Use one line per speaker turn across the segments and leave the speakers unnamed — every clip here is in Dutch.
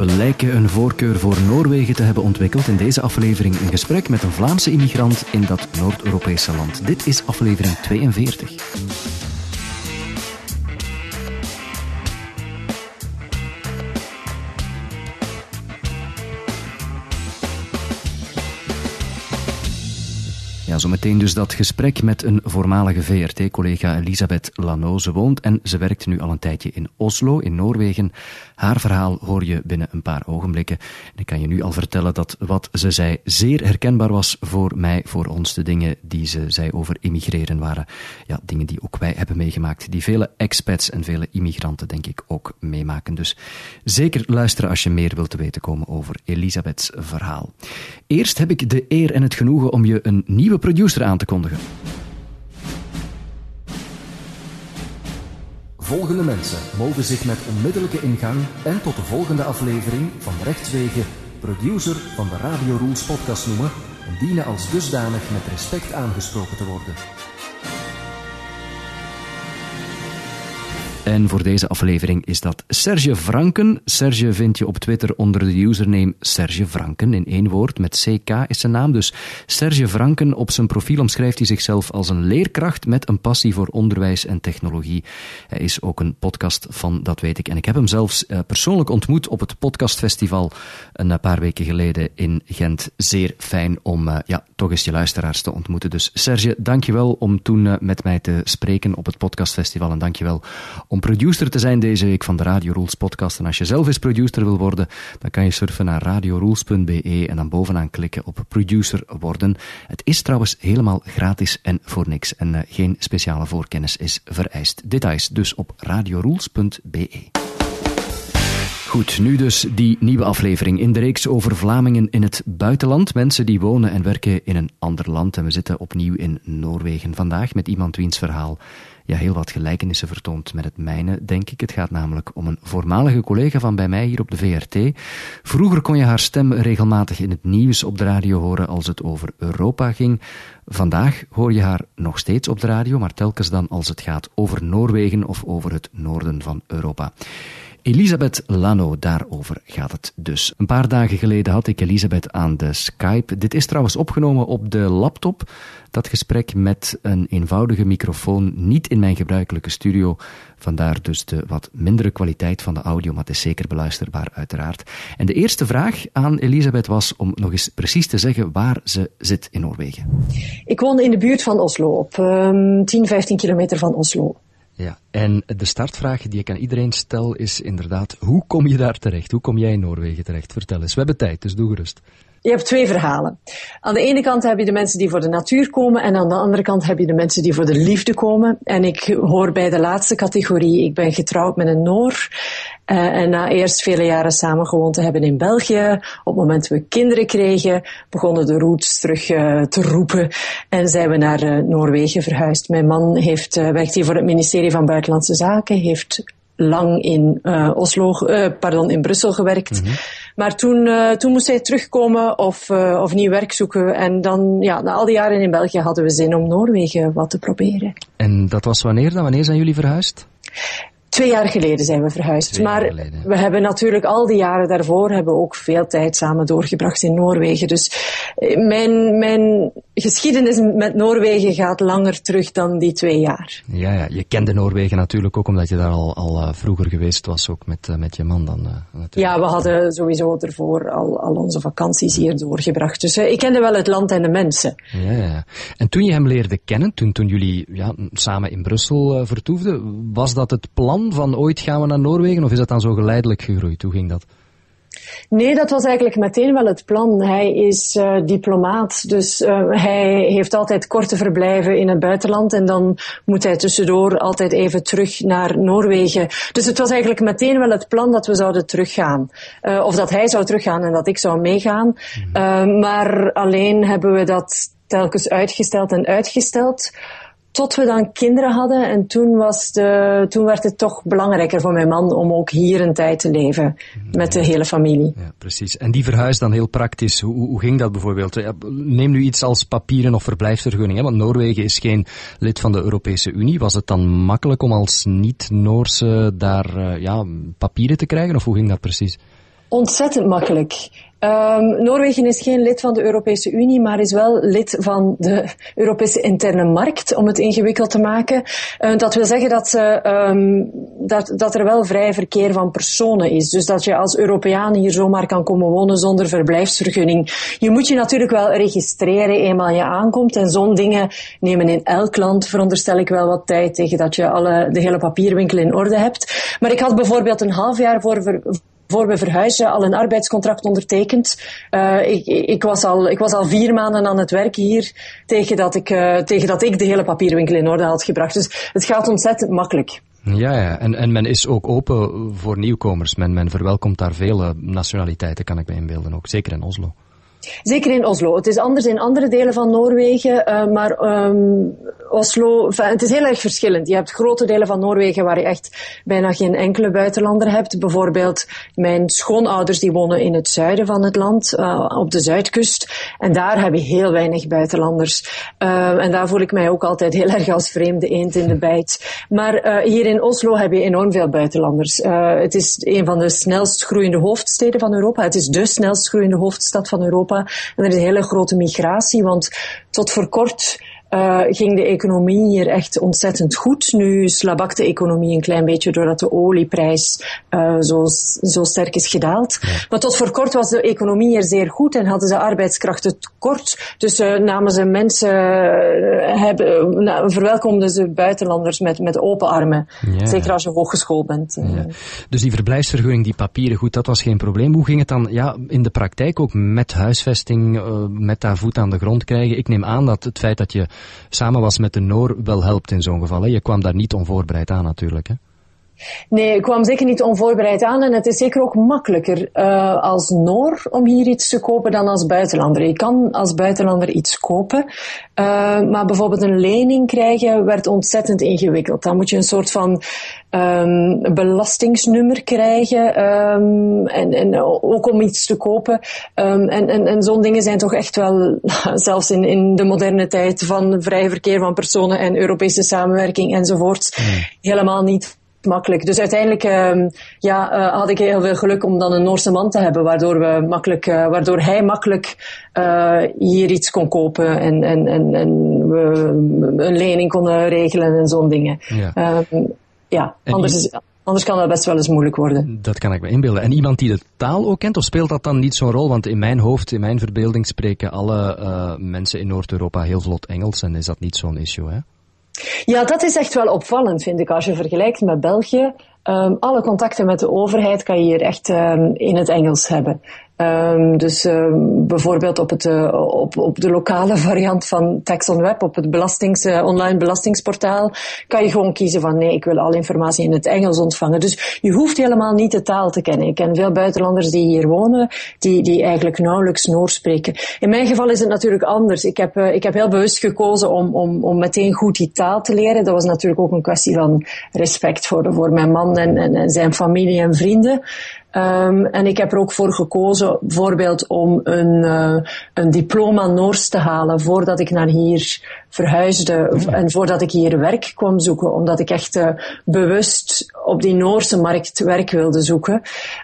We lijken een voorkeur voor Noorwegen te hebben ontwikkeld. In deze aflevering een gesprek met een Vlaamse immigrant in dat Noord-Europese land. Dit is aflevering 42. Zometeen dus dat gesprek met een voormalige VRT-collega Elisabeth Lano. Ze woont en ze werkt nu al een tijdje in Oslo, in Noorwegen. Haar verhaal hoor je binnen een paar ogenblikken. En ik kan je nu al vertellen dat wat ze zei zeer herkenbaar was voor mij, voor ons. De dingen die ze zei over immigreren waren ja, dingen die ook wij hebben meegemaakt. Die vele expats en vele immigranten, denk ik, ook meemaken. Dus zeker luisteren als je meer wilt te weten komen over Elisabeths verhaal. Eerst heb ik de eer en het genoegen om je een nieuwe producer aan te kondigen. Volgende mensen mogen zich met onmiddellijke ingang en tot de volgende aflevering van Rechtswegen producer van de Radio Rules podcast noemen en dienen als dusdanig met respect aangesproken te worden. En voor deze aflevering is dat Serge Franken. Serge vind je op Twitter onder de username Serge Franken. In één woord, met CK is zijn naam. Dus Serge Franken. Op zijn profiel omschrijft hij zichzelf als een leerkracht met een passie voor onderwijs en technologie. Hij is ook een podcast van, dat weet ik. En ik heb hem zelfs uh, persoonlijk ontmoet op het podcastfestival een paar weken geleden in Gent. Zeer fijn om uh, ja, toch eens je luisteraars te ontmoeten. Dus Serge, dankjewel om toen met mij te spreken op het podcastfestival. En dankjewel om producer te zijn deze week van de Radio Rules podcast. En als je zelf eens producer wil worden, dan kan je surfen naar radiorules.be en dan bovenaan klikken op producer worden. Het is trouwens helemaal gratis en voor niks. En uh, geen speciale voorkennis is vereist. Details dus op radiorules.be. Goed, nu dus die nieuwe aflevering in de reeks over Vlamingen in het buitenland. Mensen die wonen en werken in een ander land. En we zitten opnieuw in Noorwegen vandaag met iemand wiens verhaal ja, heel wat gelijkenissen vertoont met het mijne, denk ik. Het gaat namelijk om een voormalige collega van bij mij hier op de VRT. Vroeger kon je haar stem regelmatig in het nieuws op de radio horen als het over Europa ging. Vandaag hoor je haar nog steeds op de radio, maar telkens dan als het gaat over Noorwegen of over het noorden van Europa. Elisabeth Lano, daarover gaat het dus. Een paar dagen geleden had ik Elisabeth aan de Skype. Dit is trouwens opgenomen op de laptop. Dat gesprek met een eenvoudige microfoon, niet in mijn gebruikelijke studio. Vandaar dus de wat mindere kwaliteit van de audio, maar het is zeker beluisterbaar uiteraard. En de eerste vraag aan Elisabeth was om nog eens precies te zeggen waar ze zit in Noorwegen.
Ik woon in de buurt van Oslo, op um, 10, 15 kilometer van Oslo.
Ja, en de startvraag die ik aan iedereen stel is inderdaad, hoe kom je daar terecht? Hoe kom jij in Noorwegen terecht? Vertel eens. We hebben tijd, dus doe gerust.
Je hebt twee verhalen. Aan de ene kant heb je de mensen die voor de natuur komen en aan de andere kant heb je de mensen die voor de liefde komen. En ik hoor bij de laatste categorie. Ik ben getrouwd met een Noor. Uh, en na eerst vele jaren samen gewoond te hebben in België, op het moment dat we kinderen kregen, begonnen de roots terug uh, te roepen en zijn we naar uh, Noorwegen verhuisd. Mijn man heeft, werkt hier voor het ministerie van Buitenlandse Zaken, heeft lang in uh, Oslo, uh, pardon, in Brussel gewerkt. Mm-hmm. Maar toen, uh, toen moest hij terugkomen of, of nieuw werk zoeken. En dan, ja, na al die jaren in België hadden we zin om Noorwegen wat te proberen.
En dat was wanneer dan? Wanneer zijn jullie verhuisd?
Twee jaar geleden zijn we verhuisd. maar we hebben natuurlijk al die jaren daarvoor hebben we ook veel tijd samen doorgebracht in Noorwegen. Dus mijn, mijn geschiedenis met Noorwegen gaat langer terug dan die twee jaar.
Ja, ja. je kende Noorwegen natuurlijk ook omdat je daar al, al uh, vroeger geweest was, ook met, uh, met je man dan. Uh,
ja, we hadden sowieso ervoor al, al onze vakanties hier doorgebracht. Dus ik kende wel het land en de mensen.
Ja, ja. En toen je hem leerde kennen, toen, toen jullie ja, samen in Brussel vertoefden, was dat het plan van ooit gaan we naar Noorwegen of is dat dan zo geleidelijk gegroeid? Hoe ging dat?
Nee, dat was eigenlijk meteen wel het plan. Hij is uh, diplomaat, dus uh, hij heeft altijd korte verblijven in het buitenland en dan moet hij tussendoor altijd even terug naar Noorwegen. Dus het was eigenlijk meteen wel het plan dat we zouden teruggaan. Uh, of dat hij zou teruggaan en dat ik zou meegaan. Mm. maar alleen hebben we dat telkens uitgesteld en uitgesteld. Tot we dan kinderen hadden en toen, was de, toen werd het toch belangrijker voor mijn man om ook hier een tijd te leven met de hele familie.
Ja, precies. En die verhuis dan heel praktisch, hoe, hoe ging dat bijvoorbeeld? Neem nu iets als papieren of verblijfsvergunning, hè? want Noorwegen is geen lid van de Europese Unie. Was het dan makkelijk om als niet-Noorse daar uh, ja, papieren te krijgen of hoe ging dat precies?
Ontzettend makkelijk. Um, Noorwegen is geen lid van de Europese Unie, maar is wel lid van de Europese interne markt, om het ingewikkeld te maken. Uh, dat wil zeggen dat, ze, um, dat, dat er wel vrij verkeer van personen is. Dus dat je als Europeaan hier zomaar kan komen wonen zonder verblijfsvergunning. Je moet je natuurlijk wel registreren eenmaal je aankomt. En zo'n dingen nemen in elk land, veronderstel ik wel wat tijd, tegen dat je alle, de hele papierwinkel in orde hebt. Maar ik had bijvoorbeeld een half jaar voor voor we verhuizen al een arbeidscontract ondertekend. Uh, ik, ik, was al, ik was al vier maanden aan het werk hier tegen dat, ik, uh, tegen dat ik de hele papierwinkel in orde had gebracht. Dus het gaat ontzettend makkelijk.
Ja, ja. En, en men is ook open voor nieuwkomers. Men, men verwelkomt daar vele nationaliteiten, kan ik me inbeelden ook. Zeker in Oslo.
Zeker in Oslo. Het is anders in andere delen van Noorwegen, uh, maar um, Oslo, het is heel erg verschillend. Je hebt grote delen van Noorwegen waar je echt bijna geen enkele buitenlander hebt. Bijvoorbeeld mijn schoonouders die wonen in het zuiden van het land, uh, op de zuidkust. En daar heb je heel weinig buitenlanders. Uh, en daar voel ik mij ook altijd heel erg als vreemde eend in de bijt. Maar hier in Oslo heb je enorm veel buitenlanders. het is een van de snelst groeiende hoofdsteden van Europa. Het is de snelst groeiende hoofdstad van Europa. En er is een hele grote migratie, want tot voor kort uh, ging de economie hier echt ontzettend goed. Nu slabakt de economie een klein beetje doordat de olieprijs uh, zo, zo sterk is gedaald. Maar tot voor kort was de economie hier zeer goed en hadden ze arbeidskrachten tekort. Dus uh, namen ze mensen, hebben, nou, verwelkomden ze buitenlanders met, met open armen. Ja. Zeker als je hooggeschoold bent. Ja.
Dus die verblijfsvergunning, die papieren, goed, dat was geen probleem. Hoe ging het dan ja, in de praktijk ook met huisvesting, met daar voet aan de grond krijgen? Ik neem aan dat het feit dat je samen was met de Noor wel helpt in zo'n geval. Hè? Je kwam daar niet onvoorbereid aan natuurlijk. Hè?
Nee, ik kwam zeker niet onvoorbereid aan en het is zeker ook makkelijker uh, als Noor om hier iets te kopen dan als buitenlander. Je kan als buitenlander iets kopen, uh, maar bijvoorbeeld een lening krijgen werd ontzettend ingewikkeld. Dan moet je een soort van um, belastingsnummer krijgen um, en, en ook om iets te kopen. Um, en en, en zo'n dingen zijn toch echt wel, zelfs in, in de moderne tijd van vrij verkeer van personen en Europese samenwerking enzovoorts, mm. helemaal niet makkelijk. Dus uiteindelijk uh, ja, uh, had ik heel veel geluk om dan een Noorse man te hebben, waardoor, we makkelijk, uh, waardoor hij makkelijk uh, hier iets kon kopen en, en, en, en we een lening konden regelen en zo'n dingen. Ja, ehm, ja anders, is, anders kan dat best wel eens moeilijk worden.
Dat kan ik me inbeelden. En iemand die de taal ook kent, of speelt dat dan niet zo'n rol? Want in mijn hoofd, in mijn verbeelding spreken alle mensen in Noord-Europa heel vlot Engels en is dat niet zo'n issue, hè?
Ja, dat is echt wel opvallend, vind ik. Als je vergelijkt met België, um, alle contacten met de overheid kan je hier echt um, in het Engels hebben. Um, dus um, bijvoorbeeld op, het, uh, op, op de lokale variant van Tax on Web, op het belastings, uh, online belastingsportaal, kan je gewoon kiezen van nee, ik wil alle informatie in het Engels ontvangen. Dus je hoeft helemaal niet de taal te kennen. Ik ken veel buitenlanders die hier wonen, die, die eigenlijk nauwelijks Noors spreken. In mijn geval is het natuurlijk anders. Ik heb, uh, ik heb heel bewust gekozen om, om, om meteen goed die taal te leren. Dat was natuurlijk ook een kwestie van respect voor, voor mijn man en, en zijn familie en vrienden. Um, en ik heb er ook voor gekozen, bijvoorbeeld om een, uh, een diploma Noors te halen voordat ik naar hier verhuisde en voordat ik hier werk kwam zoeken, omdat ik echt uh, bewust op die Noorse markt werk wilde zoeken.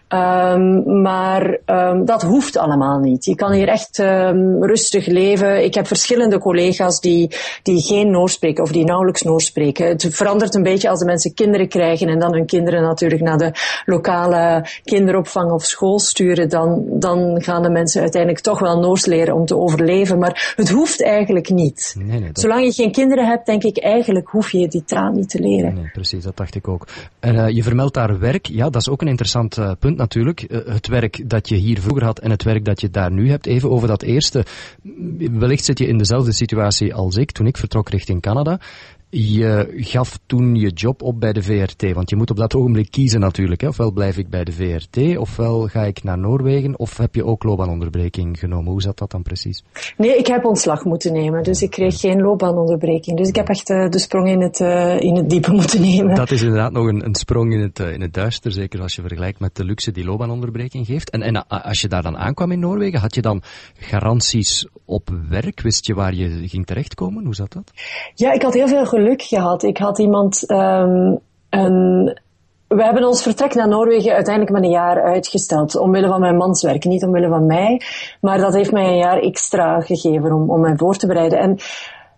Um, maar um, dat hoeft allemaal niet. Je kan hier echt rustig leven. Ik heb verschillende collega's die, die geen Noors spreken of die nauwelijks Noors spreken. Het verandert een beetje als de mensen kinderen krijgen en dan hun kinderen natuurlijk naar de lokale kinderopvang of school sturen, dan, dan gaan de mensen uiteindelijk toch wel Noors leren om te overleven. Maar het hoeft eigenlijk niet. Nee, nee, Zolang je geen kinderen hebt, denk ik eigenlijk hoef je die taal niet te leren.
Nee, precies, dat dacht ik ook. En uh, je vermeldt daar werk. Ja, dat is ook een interessant uh, punt natuurlijk. Uh, het werk dat je hier vroeger had en het werk dat je daar nu hebt. Even over dat eerste. Wellicht zit je in dezelfde situatie als ik toen ik vertrok richting Canada. Je gaf toen je job op bij de VRT, want je moet op dat ogenblik kiezen natuurlijk. Hè? Ofwel blijf ik bij de VRT, ofwel ga ik naar Noorwegen, of heb je ook loopbaanonderbreking genomen? Hoe zat dat dan precies?
Nee, ik heb ontslag moeten nemen, dus ik kreeg geen loopbaanonderbreking. Dus ik heb echt uh, de sprong in het, uh, in het diepe moeten nemen.
Dat is inderdaad nog een, een sprong in het, uh, in het duister, zeker als je vergelijkt met de luxe die loopbaanonderbreking geeft. En, en als je daar dan aankwam in Noorwegen, had je dan garanties op werk? Wist je waar je ging terechtkomen? Hoe zat dat?
Ja, ik had heel veel geluk gehad. Ik had iemand, um, een we hebben ons vertrek naar Noorwegen uiteindelijk met een jaar uitgesteld. Omwille van mijn mans werk, niet omwille van mij. Maar dat heeft mij een jaar extra gegeven om, om mij voor te bereiden. En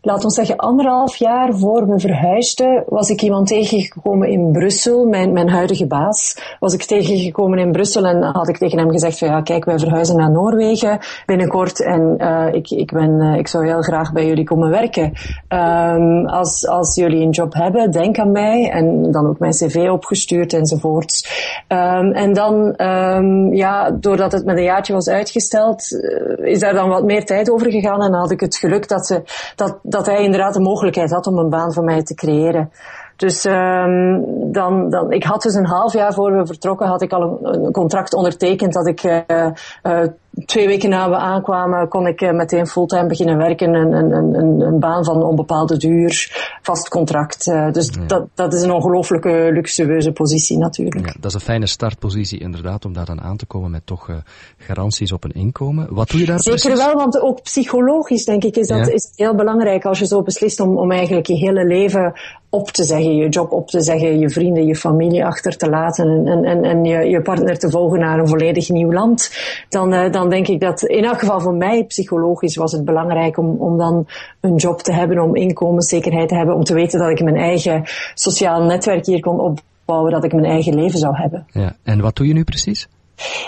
laat ons zeggen, anderhalf jaar voor we verhuisden, was ik iemand tegengekomen in Brussel, mijn, mijn huidige baas. Was ik tegengekomen in Brussel en had ik tegen hem gezegd van ja, kijk, wij verhuizen naar Noorwegen binnenkort en uh, ik, ik, ben, uh, ik zou heel graag bij jullie komen werken. Um, als, als jullie een job hebben, denk aan mij. En dan ook mijn cv opgestuurd enzovoorts. Um, en dan, um, ja, doordat het met een jaartje was uitgesteld, uh, is daar dan wat meer tijd over gegaan en dan had ik het geluk dat ze, dat, dat hij inderdaad de mogelijkheid had om een baan voor mij te creëren. Dus um, dan, dan, ik had dus een half jaar voor we vertrokken, had ik al een, contract ondertekend dat ik uh, twee weken na we aankwamen, kon ik uh, meteen fulltime beginnen werken. Een, een, een, een baan van onbepaalde duur, vast contract. dus ja. dat, dat is een ongelooflijke luxueuze positie natuurlijk. Ja,
dat is een fijne startpositie inderdaad, om daar dan aan te komen met toch garanties op een inkomen. Wat doe je daar
Zeker
precies?
wel, want ook psychologisch denk ik is dat ja. is heel belangrijk als je zo beslist om, om eigenlijk je hele leven op te zeggen, je job op te zeggen, je vrienden, je familie achter te laten en, en, en je, je partner te volgen naar een volledig nieuw land, dan, uh, dan denk ik dat, in elk geval voor mij psychologisch was het belangrijk om, om dan een job te hebben, om inkomenszekerheid te hebben, om te weten dat ik mijn eigen sociaal netwerk hier kon opbouwen, dat ik mijn eigen leven zou hebben.
Ja. En wat doe je nu precies?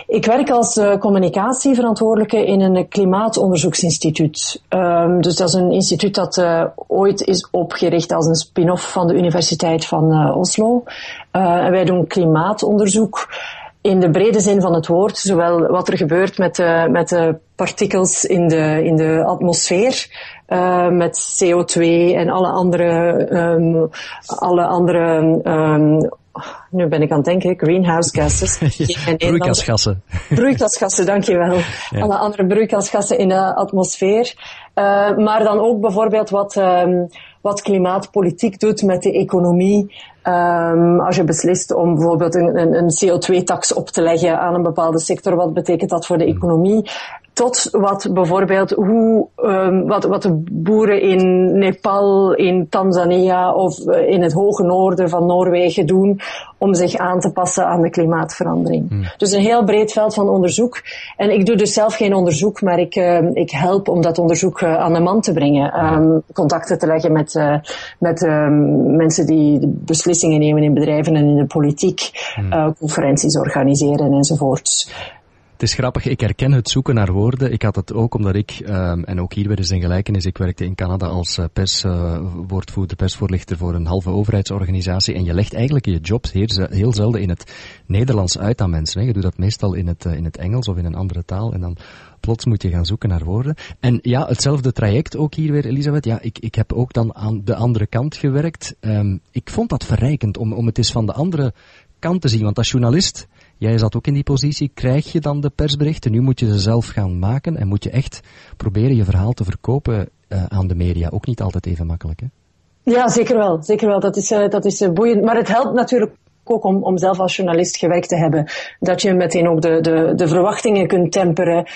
Ik werk als uh, communicatieverantwoordelijke in een klimaatonderzoeksinstituut. Um, dus dat is een instituut dat uh, ooit is opgericht als een spin-off van de Universiteit van uh, Oslo. en wij doen klimaatonderzoek in de brede zin van het woord, zowel wat er gebeurt met de, met de partikels in de, in de atmosfeer, uh, met CO2 en alle andere, um, alle andere um, nu ben ik aan het denken, greenhouse gases.
broeikasgassen.
Broeikasgassen, dankjewel. Ja. Alle andere broeikasgassen in de atmosfeer. Uh, maar dan ook bijvoorbeeld wat, um, wat klimaatpolitiek doet met de economie. Um, als je beslist om bijvoorbeeld een, een, een CO2-tax op te leggen aan een bepaalde sector, wat betekent dat voor de economie? Tot wat bijvoorbeeld hoe, um, wat, wat de boeren in Nepal, in Tanzania of in het hoge noorden van Noorwegen doen om zich aan te passen aan de klimaatverandering. Hmm. Dus een heel breed veld van onderzoek. En ik doe dus zelf geen onderzoek, maar ik, uh, ik help om dat onderzoek uh, aan de man te brengen. Um, contacten te leggen met, uh, met um, mensen die beslissingen nemen in bedrijven en in de politiek, hmm. conferenties organiseren enzovoorts.
Het is grappig, ik herken het zoeken naar woorden. Ik had het ook omdat ik, um, en ook hier weer eens een gelijkenis, ik werkte in Canada als uh, perswoordvoerder, uh, persvoorlichter voor een halve overheidsorganisatie. En je legt eigenlijk je jobs heel, heel zelden in het Nederlands uit aan mensen. Hè. Je doet dat meestal in het, uh, in het Engels of in een andere taal. En dan plots moet je gaan zoeken naar woorden. En ja, hetzelfde traject ook hier weer, Elisabeth. Ja, ik, ik heb ook dan aan de andere kant gewerkt. Um, ik vond dat verrijkend om, om het eens van de andere kant te zien. Want als journalist Jij zat ook in die positie. Krijg je dan de persberichten? Nu moet je ze zelf gaan maken en moet je echt proberen je verhaal te verkopen uh, aan de media. Ook niet altijd even makkelijk, hè?
Ja, zeker wel. Zeker wel. Dat is, uh, dat is uh, boeiend. Maar het helpt natuurlijk ook om, om zelf als journalist gewerkt te hebben. Dat je meteen ook de, de, de verwachtingen kunt temperen. Uh,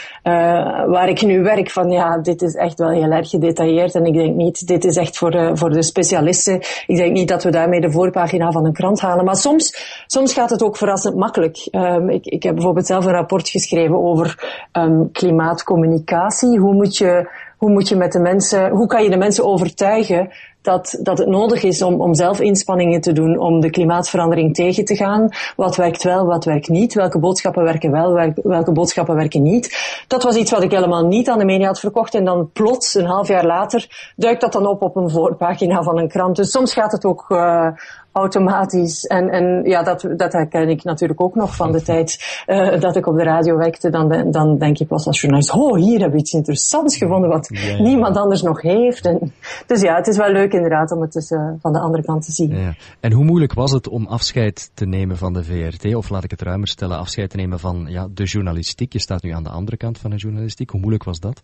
waar ik nu werk van ja, dit is echt wel heel erg gedetailleerd. En ik denk niet, dit is echt voor de, voor de specialisten. Ik denk niet dat we daarmee de voorpagina van een krant halen. Maar soms, soms gaat het ook verrassend makkelijk. Um, ik, ik heb bijvoorbeeld zelf een rapport geschreven over um, klimaatcommunicatie. Hoe moet je, hoe moet je met de mensen, hoe kan je de mensen overtuigen dat, dat het nodig is om, om zelf inspanningen te doen om de klimaatverandering tegen te gaan. Wat werkt wel, wat werkt niet? Welke boodschappen werken wel, welke boodschappen werken niet? Dat was iets wat ik helemaal niet aan de media had verkocht. En dan plots, een half jaar later, duikt dat dan op op een voorpagina van een krant. Dus soms gaat het ook uh, automatisch. En, en ja, dat, dat herken ik natuurlijk ook nog van de tijd uh, dat ik op de radio werkte. Dan, dan denk je pas als journalist, oh, hier heb ik iets interessants gevonden wat ja, niemand anders nog heeft. En, dus ja, het is wel leuk inderdaad om het dus, uh, van de andere kant te zien.
Ja. En hoe moeilijk was het om afscheid te nemen van de VRT? Of laat ik het ruimer stellen, afscheid te nemen van ja, de journalistiek. Je staat nu aan de andere kant van de journalistiek. Hoe moeilijk was dat?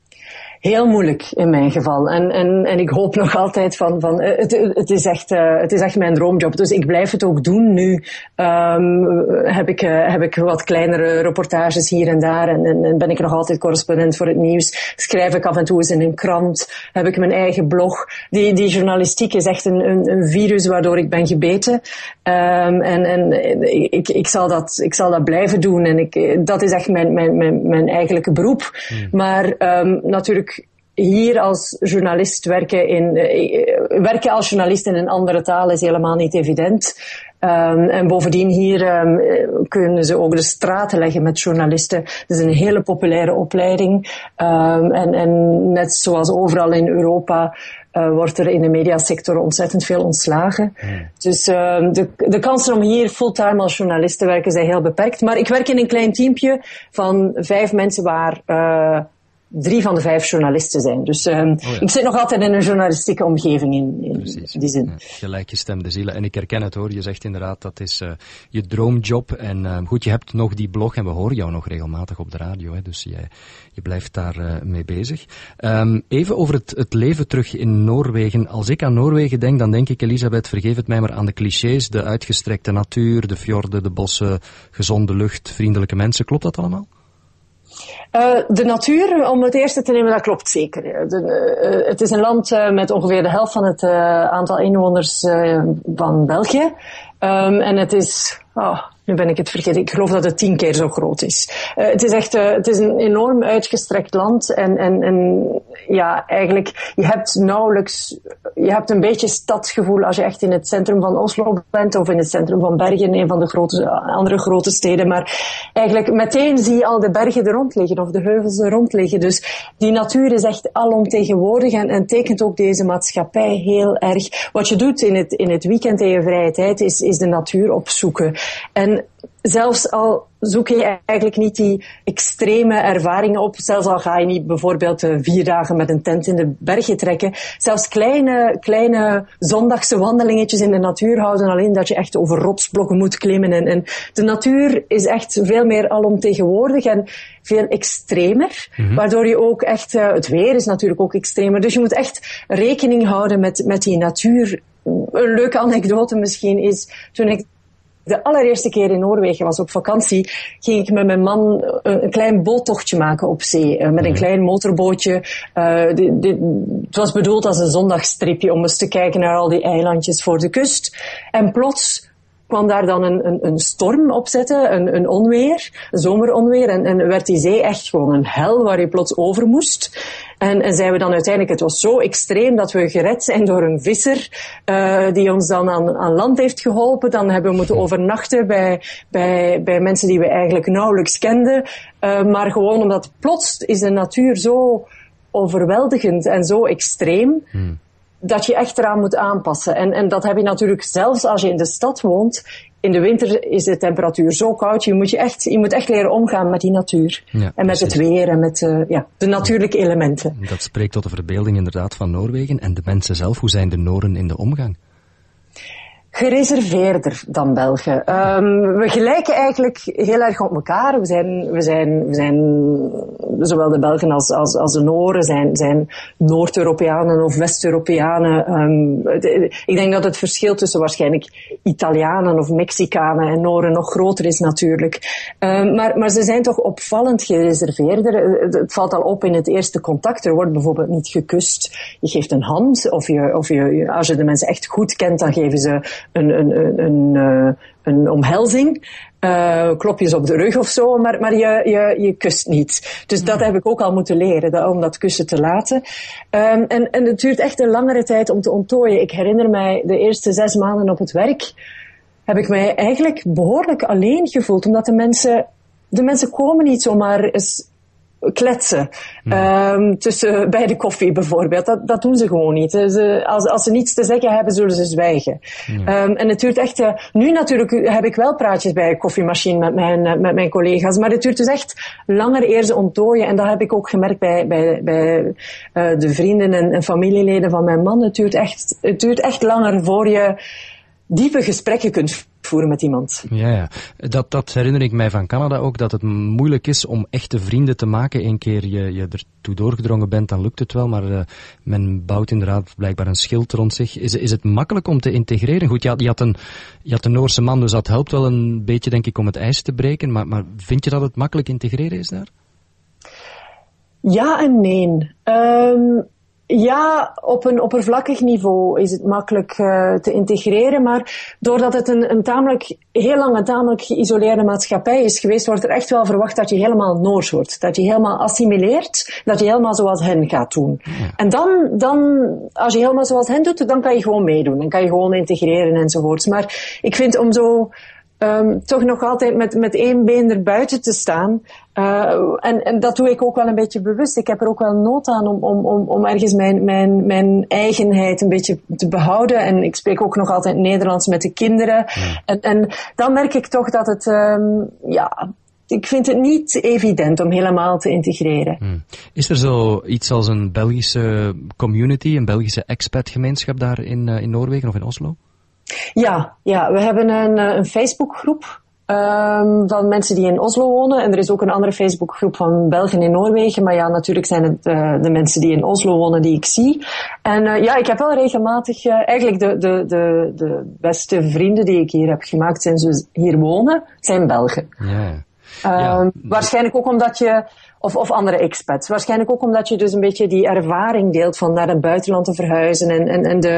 Heel moeilijk in mijn geval. En, en, en ik hoop nog altijd van, van het, het, is echt, het is echt mijn droomjob Dus ik blijf het ook doen. Nu um, heb, ik, uh, heb ik wat kleinere reportages hier en daar en, en, en, ben ik nog altijd correspondent voor het nieuws. Schrijf ik af en toe eens in een krant. Heb ik mijn eigen blog. Die, die journalistiek is echt een, een, een virus waardoor ik ben gebeten. Um, en en ik, ik, zal dat, ik zal dat blijven doen. En ik, dat is echt mijn, mijn, mijn, mijn eigenlijke beroep. Hmm. Maar um, natuurlijk hier als journalist werken, in, uh, werken als journalist in een andere taal is helemaal niet evident. Um, en bovendien hier um, kunnen ze ook de straten leggen met journalisten. Het is een hele populaire opleiding. Um, en, en net zoals overal in Europa uh, wordt er in de mediasector ontzettend veel ontslagen. Hmm. Dus de, de kansen om hier fulltime als journalist te werken zijn heel beperkt. Maar ik werk in een klein teampje van vijf mensen waar uh, drie van de vijf journalisten zijn. Dus um, oh ja. ik zit nog altijd in een journalistieke omgeving in, in die zin. Ja,
gelijkgestemde zielen. En ik herken het hoor, je zegt inderdaad dat is uh, je droomjob. En uh, goed, je hebt nog die blog en we horen jou nog regelmatig op de radio. Hè, dus je, je blijft daar uh, mee bezig. Um, even over het, het leven terug in Noorwegen. Als ik aan Noorwegen denk, dan denk ik, Elisabeth, vergeef het mij maar aan de clichés. De uitgestrekte natuur, de fjorden, de bossen, gezonde lucht, vriendelijke mensen. Klopt dat allemaal?
Uh, de natuur, om het eerste te nemen, dat klopt zeker. De, uh, het is een land met ongeveer de helft van het aantal inwoners van België. Um, en het is, oh, nu ben ik het vergeten, ik geloof dat het tien keer zo groot is. Het is echt, het is een enorm uitgestrekt land en, en, en ja, eigenlijk, je hebt nauwelijks, je hebt een beetje stadsgevoel als je echt in het centrum van Oslo bent of in het centrum van Bergen, een van de grote, andere grote steden. Maar eigenlijk meteen zie je al de bergen er rond liggen of de heuvels er rond liggen. Dus die natuur is echt alomtegenwoordig en, en tekent ook deze maatschappij heel erg. Wat je doet in het, in het weekend in je vrije tijd is, is de natuur opzoeken. En zelfs al zoek je eigenlijk niet die extreme ervaringen op, zelfs al ga je niet bijvoorbeeld eh, vier dagen met een tent in de bergen trekken, zelfs kleine, kleine zondagse wandelingetjes in de natuur houden alleen dat je echt over rotsblokken moet klimmen. En, en de natuur is echt veel meer alomtegenwoordig en veel extremer, mhm. waardoor je ook echt, uh, het weer is natuurlijk ook extremer, dus je moet echt rekening houden met, met die natuur. Een leuke anekdote misschien is, toen ik de allereerste keer in Noorwegen was op vakantie, ging ik met mijn man een, een klein boottochtje maken op zee. Uh, met een mhm. klein motorbootje. Uh, die, het was bedoeld als een zondagstripje om eens te kijken naar al die eilandjes voor de kust. En plots kwam daar dan een, een, een storm opzetten, een, een onweer, een zomeronweer. En, en werd die zee echt gewoon een hel waar je plots over moest. En, en zijn we dan uiteindelijk, het was zo extreem dat we gered zijn door een visser uh, die ons dan aan, aan land heeft geholpen. Dan hebben we moeten overnachten bij, bij, bij mensen die we eigenlijk nauwelijks kenden. Uh, maar gewoon omdat plots is de natuur zo overweldigend en zo extreem. Hmm dat je echt eraan moet aanpassen. En, en dat heb je natuurlijk zelfs als je in de stad woont. In de winter is de temperatuur zo koud. Je moet, je echt, je moet echt leren omgaan met die natuur. Ja, en met het weer en met uh, ja, de natuurlijke elementen.
Dat spreekt tot de verbeelding inderdaad van Noorwegen. En de mensen zelf, hoe zijn de Noren in de omgang?
Gereserveerder dan Belgen. Um, we gelijken eigenlijk heel erg op elkaar. We zijn, we zijn, we zijn zowel de Belgen als, als, als de Noren zijn, zijn Noord-Europeanen of West-Europeanen. Um, ik denk dat het verschil tussen waarschijnlijk Italianen of Mexicanen en Noren nog groter is natuurlijk. Um, maar, maar ze zijn toch opvallend gereserveerder. Het valt al op in het eerste contact. Er wordt bijvoorbeeld niet gekust. Je geeft een hand of, je, of je, als je de mensen echt goed kent, dan geven ze een, een, een, een, eh, omhelzing. Uh, klopjes op de rug of zo, maar, maar je, je, je kust niet. Dus dat heb ik ook al moeten leren, dat, om dat kussen te laten. Um, en, en het duurt echt een langere tijd om te onttooien. Ik herinner mij de eerste zes maanden op het werk, heb ik mij eigenlijk behoorlijk alleen gevoeld, omdat de mensen, de mensen komen niet zomaar eens kletsen. Um, tussen, bij de koffie bijvoorbeeld. Dat, dat doen ze gewoon niet. Ze, als, als ze niets te zeggen hebben, zullen ze zwijgen. Um, en het duurt echt... Uh, nu natuurlijk heb ik wel praatjes bij de koffiemachine met mijn, uh, met mijn collega's. Maar het duurt dus echt langer eer ze ontdooien. En dat heb ik ook gemerkt bij, bij, bij uh, de vrienden en, en familieleden van mijn man. Het duurt, echt, het duurt echt langer voor je diepe gesprekken kunt voeren met iemand.
Ja, ja. Dat, dat herinner ik mij van Canada ook, dat het moeilijk is om echte vrienden te maken. Eén keer je, je ertoe doorgedrongen bent, dan lukt het wel, maar uh, men bouwt inderdaad blijkbaar een schild rond zich. Is, is het makkelijk om te integreren? Goed, je had, je had, een, je had een Noorse man, dus dat helpt wel een beetje, denk ik, om het ijs te breken. Maar, maar vind je dat het makkelijk integreren is daar?
Ja en nee. Um, ja, op een oppervlakkig niveau is het makkelijk uh, te integreren, maar doordat het een, een tamelijk, heel lang een tamelijk geïsoleerde maatschappij is geweest, wordt er echt wel verwacht dat je helemaal Noors wordt. Dat je helemaal assimileert, dat je helemaal zoals hen gaat doen. En dan, dan, als je helemaal zoals hen doet, dan kan je gewoon meedoen. Dan kan je gewoon integreren enzovoorts. Maar ik vind om zo um, toch nog altijd met, met één been erbuiten te staan. Uh, en, en dat doe ik ook wel een beetje bewust. Ik heb er ook wel nood aan om, om, om, om ergens mijn, mijn, mijn eigenheid een beetje te behouden. En ik spreek ook nog altijd Nederlands met de kinderen. En, en dan merk ik toch dat het, um, ja, ik vind het niet evident om helemaal te integreren. Hmm.
Is er zo iets als een Belgische community, een Belgische expatgemeenschap daar in, uh, in Noorwegen of in Oslo?
Ja, ja we hebben een, eh, een Facebookgroep um, van mensen die in Oslo wonen. En er is ook een andere Facebookgroep van België in Noorwegen. Maar ja, natuurlijk zijn het uh, de mensen die in Oslo wonen die ik zie. En uh, ja, ik heb wel regelmatig, uh, eigenlijk de, de, de, de beste vrienden die ik hier heb gemaakt sinds we hier wonen, zijn Belgen. Ja. Ja. Um, waarschijnlijk ook omdat je of, of andere expats. Waarschijnlijk ook omdat je dus een beetje die ervaring deelt van naar het buitenland te verhuizen. En, en, en de,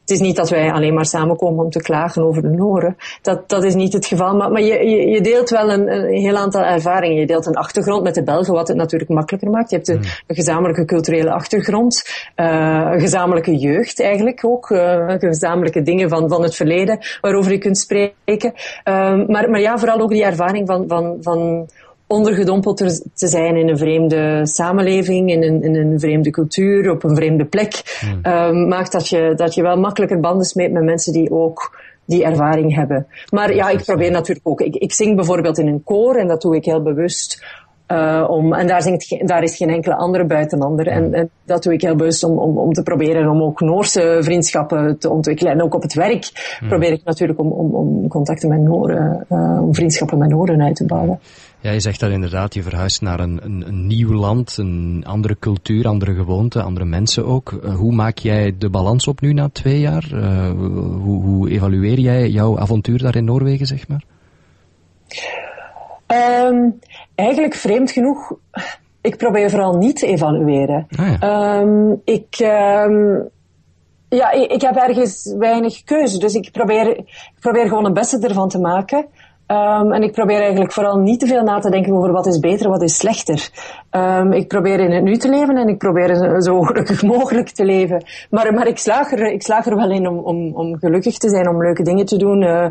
het is niet dat wij alleen maar samenkomen om te klagen over de Noren. Dat, dat is niet het geval. Maar, maar je, je, je deelt wel een, een heel aantal ervaringen. Je deelt een achtergrond met de Belgen, wat het natuurlijk makkelijker maakt. Je hebt een, hmm. een gezamenlijke culturele achtergrond. Uh, een gezamenlijke jeugd eigenlijk ook. Uh, gezamenlijke dingen van, van het verleden waarover je kunt spreken. Uh, maar, maar ja, vooral ook die ervaring van, van, van ondergedompeld te zijn in een vreemde samenleving, in een, in een vreemde cultuur, op een vreemde plek, um, maakt dat je, dat je wel makkelijker banden smeet met mensen die ook die ervaring hebben. Maar ja, ik probeer natuurlijk ook. Ik, ik zing bijvoorbeeld in een koor en dat doe ik heel bewust. Uh, om, en daar, zingt, daar is geen enkele andere buitenander. En, en dat doe ik heel bewust om, om, om te proberen om ook Noorse vriendschappen te ontwikkelen. En ook op het werk hmm. probeer ik natuurlijk om, om, om contacten met Noren, uh, om vriendschappen met Noren uit te bouwen.
Ja, je zegt dat inderdaad, je verhuist naar een, een, een nieuw land, een andere cultuur, andere gewoonten, andere mensen ook. Uh, hoe maak jij de balans op nu na twee jaar? Uh, hoe, hoe evalueer jij jouw avontuur daar in Noorwegen, zeg maar?
Um, eigenlijk vreemd genoeg, ik probeer vooral niet te evalueren. Ah, ja. um, ik... Um, ja, ik, ik, heb ergens weinig keuze. Dus ik probeer, ik probeer gewoon het beste ervan te maken. Um, en ik probeer eigenlijk vooral niet te veel na te denken over wat is beter, wat is slechter. Um, ik probeer in het nu te leven en ik probeer zo gelukkig mogelijk te leven. Maar, maar ik, slaag er, ik slaag er wel in om, om, om gelukkig te zijn, om leuke dingen te doen. Uh,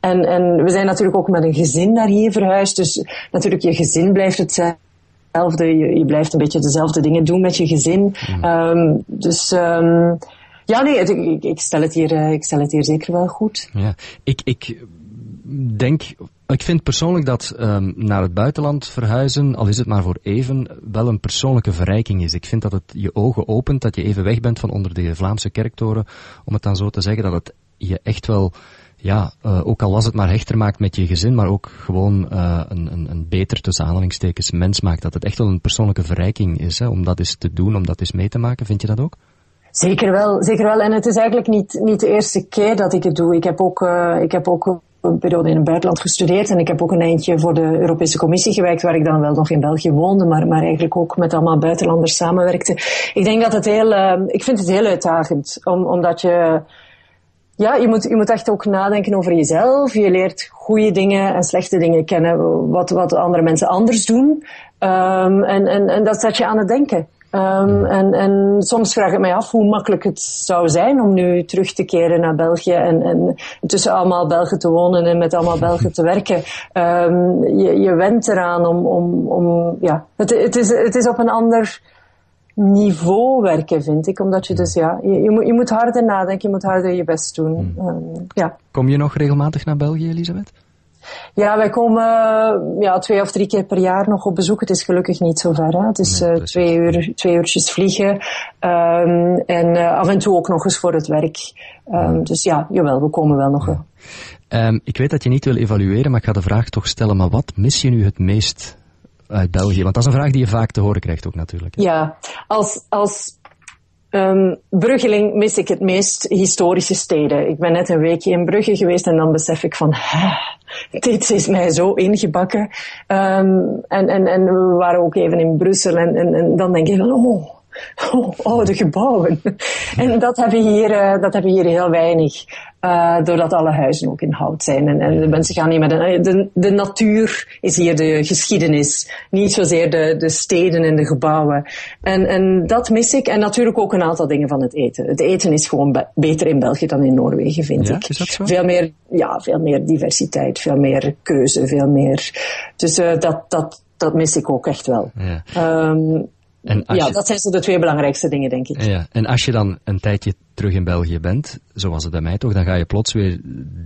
en, en we zijn natuurlijk ook met een gezin naar hier verhuisd. Dus natuurlijk, je gezin blijft hetzelfde. Je, je blijft een beetje dezelfde dingen doen met je gezin. Mm. Um, dus... ja, nee, ik, ik, stel het hier, eh, ik stel het hier zeker wel goed.
Ja, ik, ik denk, ik vind persoonlijk dat um, naar het buitenland verhuizen, al is het maar voor even, wel een persoonlijke verrijking is. Ik vind dat het je ogen opent, dat je even weg bent van onder de Vlaamse kerktoren, om het dan zo te zeggen, dat het je echt wel, ja, uh, ook al was het maar hechter maakt met je gezin, maar ook gewoon uh, een, een, een beter tussen aanhalingstekens mens maakt. Dat het echt wel een persoonlijke verrijking is, hè, om dat eens te doen, om dat eens mee te maken. Vind je dat ook?
Zeker wel, zeker wel. En het is eigenlijk niet, niet de eerste keer dat ik het doe. Ik heb ook, uh, ik heb ook een periode in het buitenland gestudeerd en ik heb ook een eindje voor de Europese Commissie gewerkt, waar ik dan wel nog in België woonde, maar, maar eigenlijk ook met allemaal buitenlanders samenwerkte. Ik denk dat het heel, uh, ik vind het heel uitdagend, om, omdat je, ja, je moet, je moet echt ook nadenken over jezelf. Je leert goede dingen en slechte dingen kennen, wat, wat andere mensen anders doen. Um, en, en, en dat zet je aan het denken. Um, en, en soms vraag ik mij af hoe makkelijk het zou zijn om nu terug te keren naar België en, en tussen allemaal Belgen te wonen en met allemaal Belgen te werken. Um, je, je went eraan om, om, om ja, het, het, is, het is op een ander niveau werken, vind ik. Omdat je dus, ja, je, je, moet, je moet harder nadenken, je moet harder je best doen. Um, ja.
Kom je nog regelmatig naar België, Elisabeth?
Ja, wij komen ja, twee of drie keer per jaar nog op bezoek. Het is gelukkig niet zo ver. Hè. Het is nee, uh, twee, uur, twee uurtjes vliegen. Um, en uh, af en toe ook nog eens voor het werk. Um, dus ja, jawel, we komen wel nog. Ja.
Um, ik weet dat je niet wil evalueren, maar ik ga de vraag toch stellen. Maar wat mis je nu het meest uit België? Want dat is een vraag die je vaak te horen krijgt ook natuurlijk.
Ja, als, als um, Bruggeling mis ik het meest historische steden. Ik ben net een weekje in Brugge geweest en dan besef ik van, dit is mij zo ingebakken. Um, en, en, en we waren ook even in Brussel en, en, en dan denk ik van, oh, Oh, oude gebouwen. En dat hebben we hier, uh, dat hebben we hier heel weinig. Uh, doordat alle huizen ook in hout zijn. En, en de mensen gaan niet met de, de natuur is hier de geschiedenis. Niet zozeer de, de steden en de gebouwen. En, en dat mis ik. En natuurlijk ook een aantal dingen van het eten. Het eten is gewoon beter in België dan in Noorwegen, vind
ja,
ik.
Is dat zo?
Veel meer, ja, veel meer diversiteit, veel meer keuze, veel meer. Dus uh, dat, dat, dat mis ik ook echt wel.
Ja.
Um, en ja, je... dat zijn zo de twee belangrijkste dingen, denk ik.
Ja, en als je dan een tijdje terug in België bent, zoals het bij mij toch, dan ga je plots weer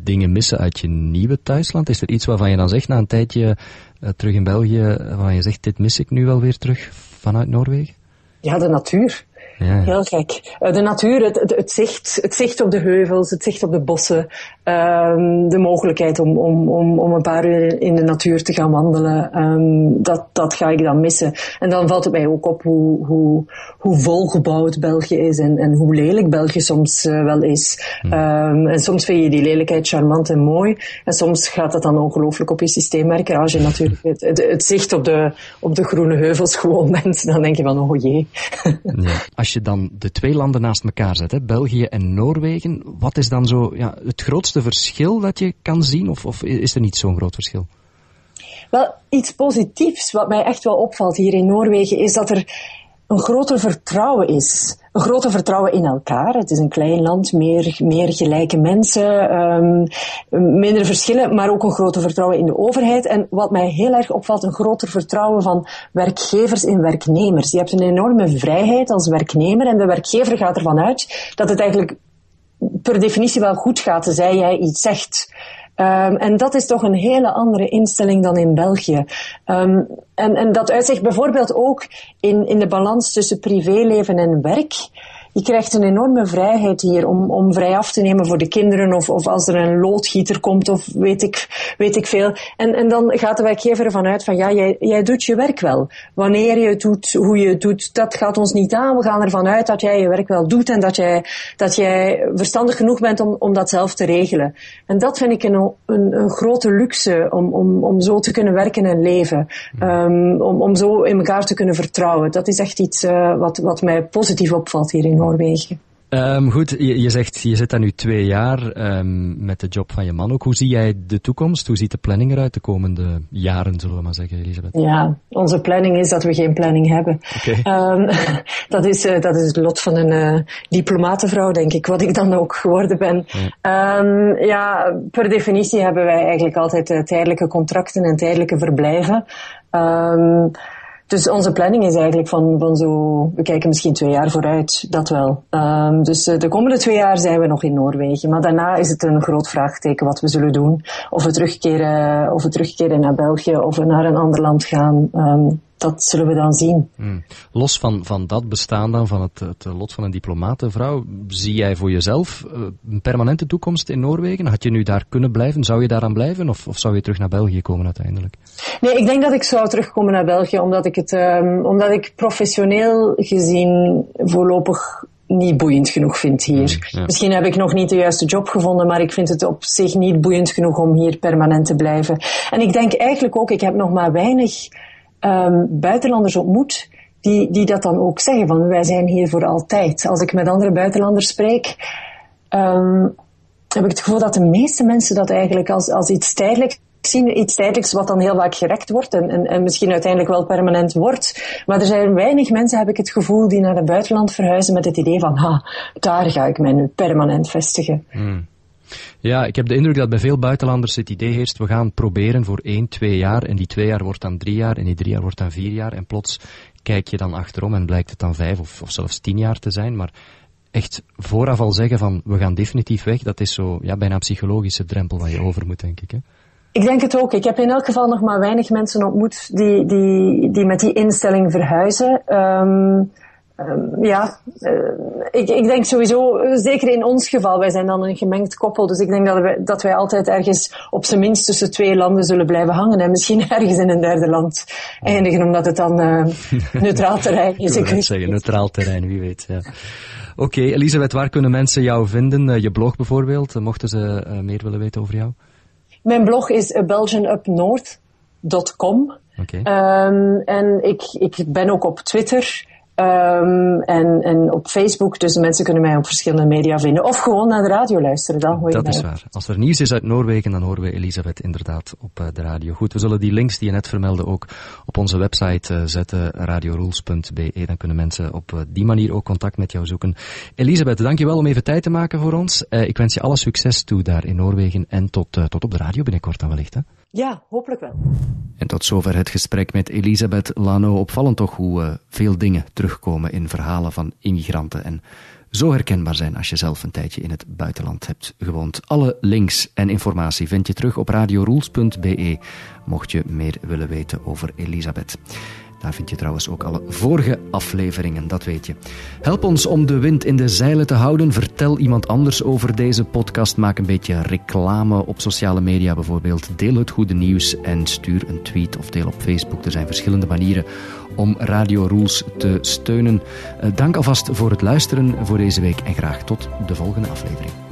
dingen missen uit je nieuwe thuisland. Is er iets waarvan je dan zegt na een tijdje uh, terug in België, waarvan je zegt, dit mis ik nu wel weer terug vanuit Noorwegen?
Ja, de natuur.
Ja.
Heel gek. De natuur, het, het, het, zicht, het zicht op de heuvels, het zicht op de bossen, um, de mogelijkheid om, om, om, om een paar uur in de natuur te gaan wandelen, um, dat, dat ga ik dan missen. En dan valt het mij ook op hoe, hoe, hoe volgebouwd België is en, en hoe lelijk België soms uh, wel is. Hmm. Um, en soms vind je die lelijkheid charmant en mooi, en soms gaat dat dan ongelooflijk op je systeem werken. Als je natuurlijk het, het, het zicht op de, op de groene heuvels gewoon bent, dan denk je van, oh jee.
Ja. Als je dan de twee landen naast elkaar zet, hè, België en Noorwegen, wat is dan zo ja, het grootste verschil dat je kan zien? Of, of is er niet zo'n groot verschil?
Wel, iets positiefs wat mij echt wel opvalt hier in Noorwegen is dat er een groter vertrouwen is. Een groter vertrouwen in elkaar. Het is een klein land, meer, meer gelijke mensen, um, minder verschillen, maar ook een groter vertrouwen in de overheid. En wat mij heel erg opvalt, een groter vertrouwen van werkgevers in werknemers. Je hebt een enorme vrijheid als werknemer en de werkgever gaat ervan uit dat het eigenlijk per definitie wel goed gaat, tenzij jij iets zegt. Um, en dat is toch een hele andere instelling dan in België. Um, en, en dat uitzicht bijvoorbeeld ook in, in de balans tussen privéleven en werk je krijgt een enorme vrijheid hier om, om vrij af te nemen voor de kinderen of, of als er een loodgieter komt of weet ik, weet ik veel. En, en dan gaat de werkgever ervan uit van ja, jij, jij doet je werk wel. Wanneer je het doet, hoe je het doet, dat gaat ons niet aan. We gaan ervan uit dat jij je werk wel doet en dat jij, dat jij verstandig genoeg bent om, om dat zelf te regelen. En dat vind ik een, een, grote luxe om, om, om zo te kunnen werken en leven. Um, om, om zo in elkaar te kunnen vertrouwen. Dat is echt iets uh, wat, wat mij positief opvalt hier in Noorwegen.
Um, goed, je, je, zegt, je zit daar nu twee jaar um, met de job van je man ook. Hoe zie jij de toekomst? Hoe ziet de planning eruit de komende jaren, zullen we maar zeggen, Elisabeth?
Ja, onze planning is dat we geen planning hebben.
Okay. Um,
dat, is, uh, dat is het lot van een uh, diplomatenvrouw, denk ik, wat ik dan ook geworden ben. Ja. ja, per definitie hebben wij eigenlijk altijd uh, tijdelijke contracten en tijdelijke verblijven. Dus onze planning is eigenlijk van, van zo, we kijken misschien twee jaar vooruit, dat wel. Um, dus uh, de komende twee jaar zijn we nog in Noorwegen. Maar daarna is het een groot vraagteken wat we zullen doen. Of we terugkeren, of we terugkeren naar België of we naar een ander land gaan. Um, dat zullen we dan zien.
Hmm. Los van, van dat bestaan dan, van het, het lot van een diplomatenvrouw, zie jij voor jezelf uh, een permanente toekomst in Noorwegen? Had je nu daar kunnen blijven? Zou je daaraan blijven? Of, of zou je terug naar België komen uiteindelijk?
Nee, ik denk dat ik zou terugkomen naar België, omdat ik het, um, omdat ik professioneel gezien voorlopig niet boeiend genoeg vind hier.
Ja.
Misschien heb ik nog niet de juiste job gevonden, maar ik vind het op zich niet boeiend genoeg om hier permanent te blijven. En ik denk eigenlijk ook, ik heb nog maar weinig um, buitenlanders ontmoet die, die dat dan ook zeggen, van wij zijn hier voor altijd. Als ik met andere buitenlanders spreek, um, heb ik het gevoel dat de meeste mensen dat eigenlijk als, als iets tijdelijks zien, iets tijdelijks wat dan heel vaak gerekt wordt en, en, en misschien uiteindelijk wel permanent wordt. Maar er zijn weinig mensen, heb ik het gevoel, die naar het buitenland verhuizen met het idee van, ha, daar ga ik mij nu permanent vestigen.
Hmm. Ja, ik heb de indruk dat bij veel buitenlanders het idee heerst, we gaan proberen voor één, twee jaar, en die twee jaar wordt dan drie jaar, en die drie jaar wordt dan vier jaar, en plots kijk je dan achterom en blijkt het dan vijf of, of zelfs tien jaar te zijn, maar echt vooraf al zeggen van, we gaan definitief weg, dat is zo, ja, bijna een psychologische drempel waar je over moet, denk ik, hè?
Ik denk het ook. Ik heb in elk geval nog maar weinig mensen ontmoet die, die, die met die instelling verhuizen. Um, Ehm, ja, uh, ik, ik denk sowieso, zeker in ons geval, wij zijn dan een gemengd koppel, dus ik denk dat wij, dat wij altijd ergens op zijn minst tussen twee landen zullen blijven hangen en misschien ergens in een derde land eindigen, omdat het dan uh, neutraal terrein is.
ik wil zeggen, neutraal terrein, wie weet. Ja. Oké, okay, Elisabeth, waar kunnen mensen jou vinden? Je blog bijvoorbeeld, mochten ze meer willen weten over jou?
Mijn blog is belgianupnorth.com. Okay. Um, en ik, ik ben ook op Twitter. Um, en, en op Facebook, dus mensen kunnen mij op verschillende media vinden. Of gewoon naar de radio luisteren, dan hoor je
Dat is waar. Als er nieuws is uit Noorwegen, dan horen we Elisabeth inderdaad op uh, de radio. Goed, we zullen die links die je net vermeldde ook op onze website uh, zetten, radiorules.be. Dan kunnen mensen op uh, die manier ook contact met jou zoeken. Elisabeth, dankjewel om even tijd te maken voor ons. ik wens je alle succes toe daar in Noorwegen en tot, tot op de radio binnenkort dan wellicht. Hè?
Ja, hopelijk wel.
En tot zover het gesprek met Elisabeth Lano. Opvallend toch hoe uh, veel dingen terugkomen in verhalen van immigranten en zo herkenbaar zijn als je zelf een tijdje in het buitenland hebt gewoond. Alle links en informatie vind je terug op radiorules.be, mocht je meer willen weten over Elisabeth. Daar vind je trouwens ook alle vorige afleveringen, dat weet je. Help ons om de wind in de zeilen te houden. Vertel iemand anders over deze podcast. Maak een beetje reclame op sociale media bijvoorbeeld. Deel het goede nieuws en stuur een tweet of deel op Facebook. Er zijn verschillende manieren om Radio Rules te steunen. Eh, dank alvast voor het luisteren voor deze week en graag tot de volgende aflevering.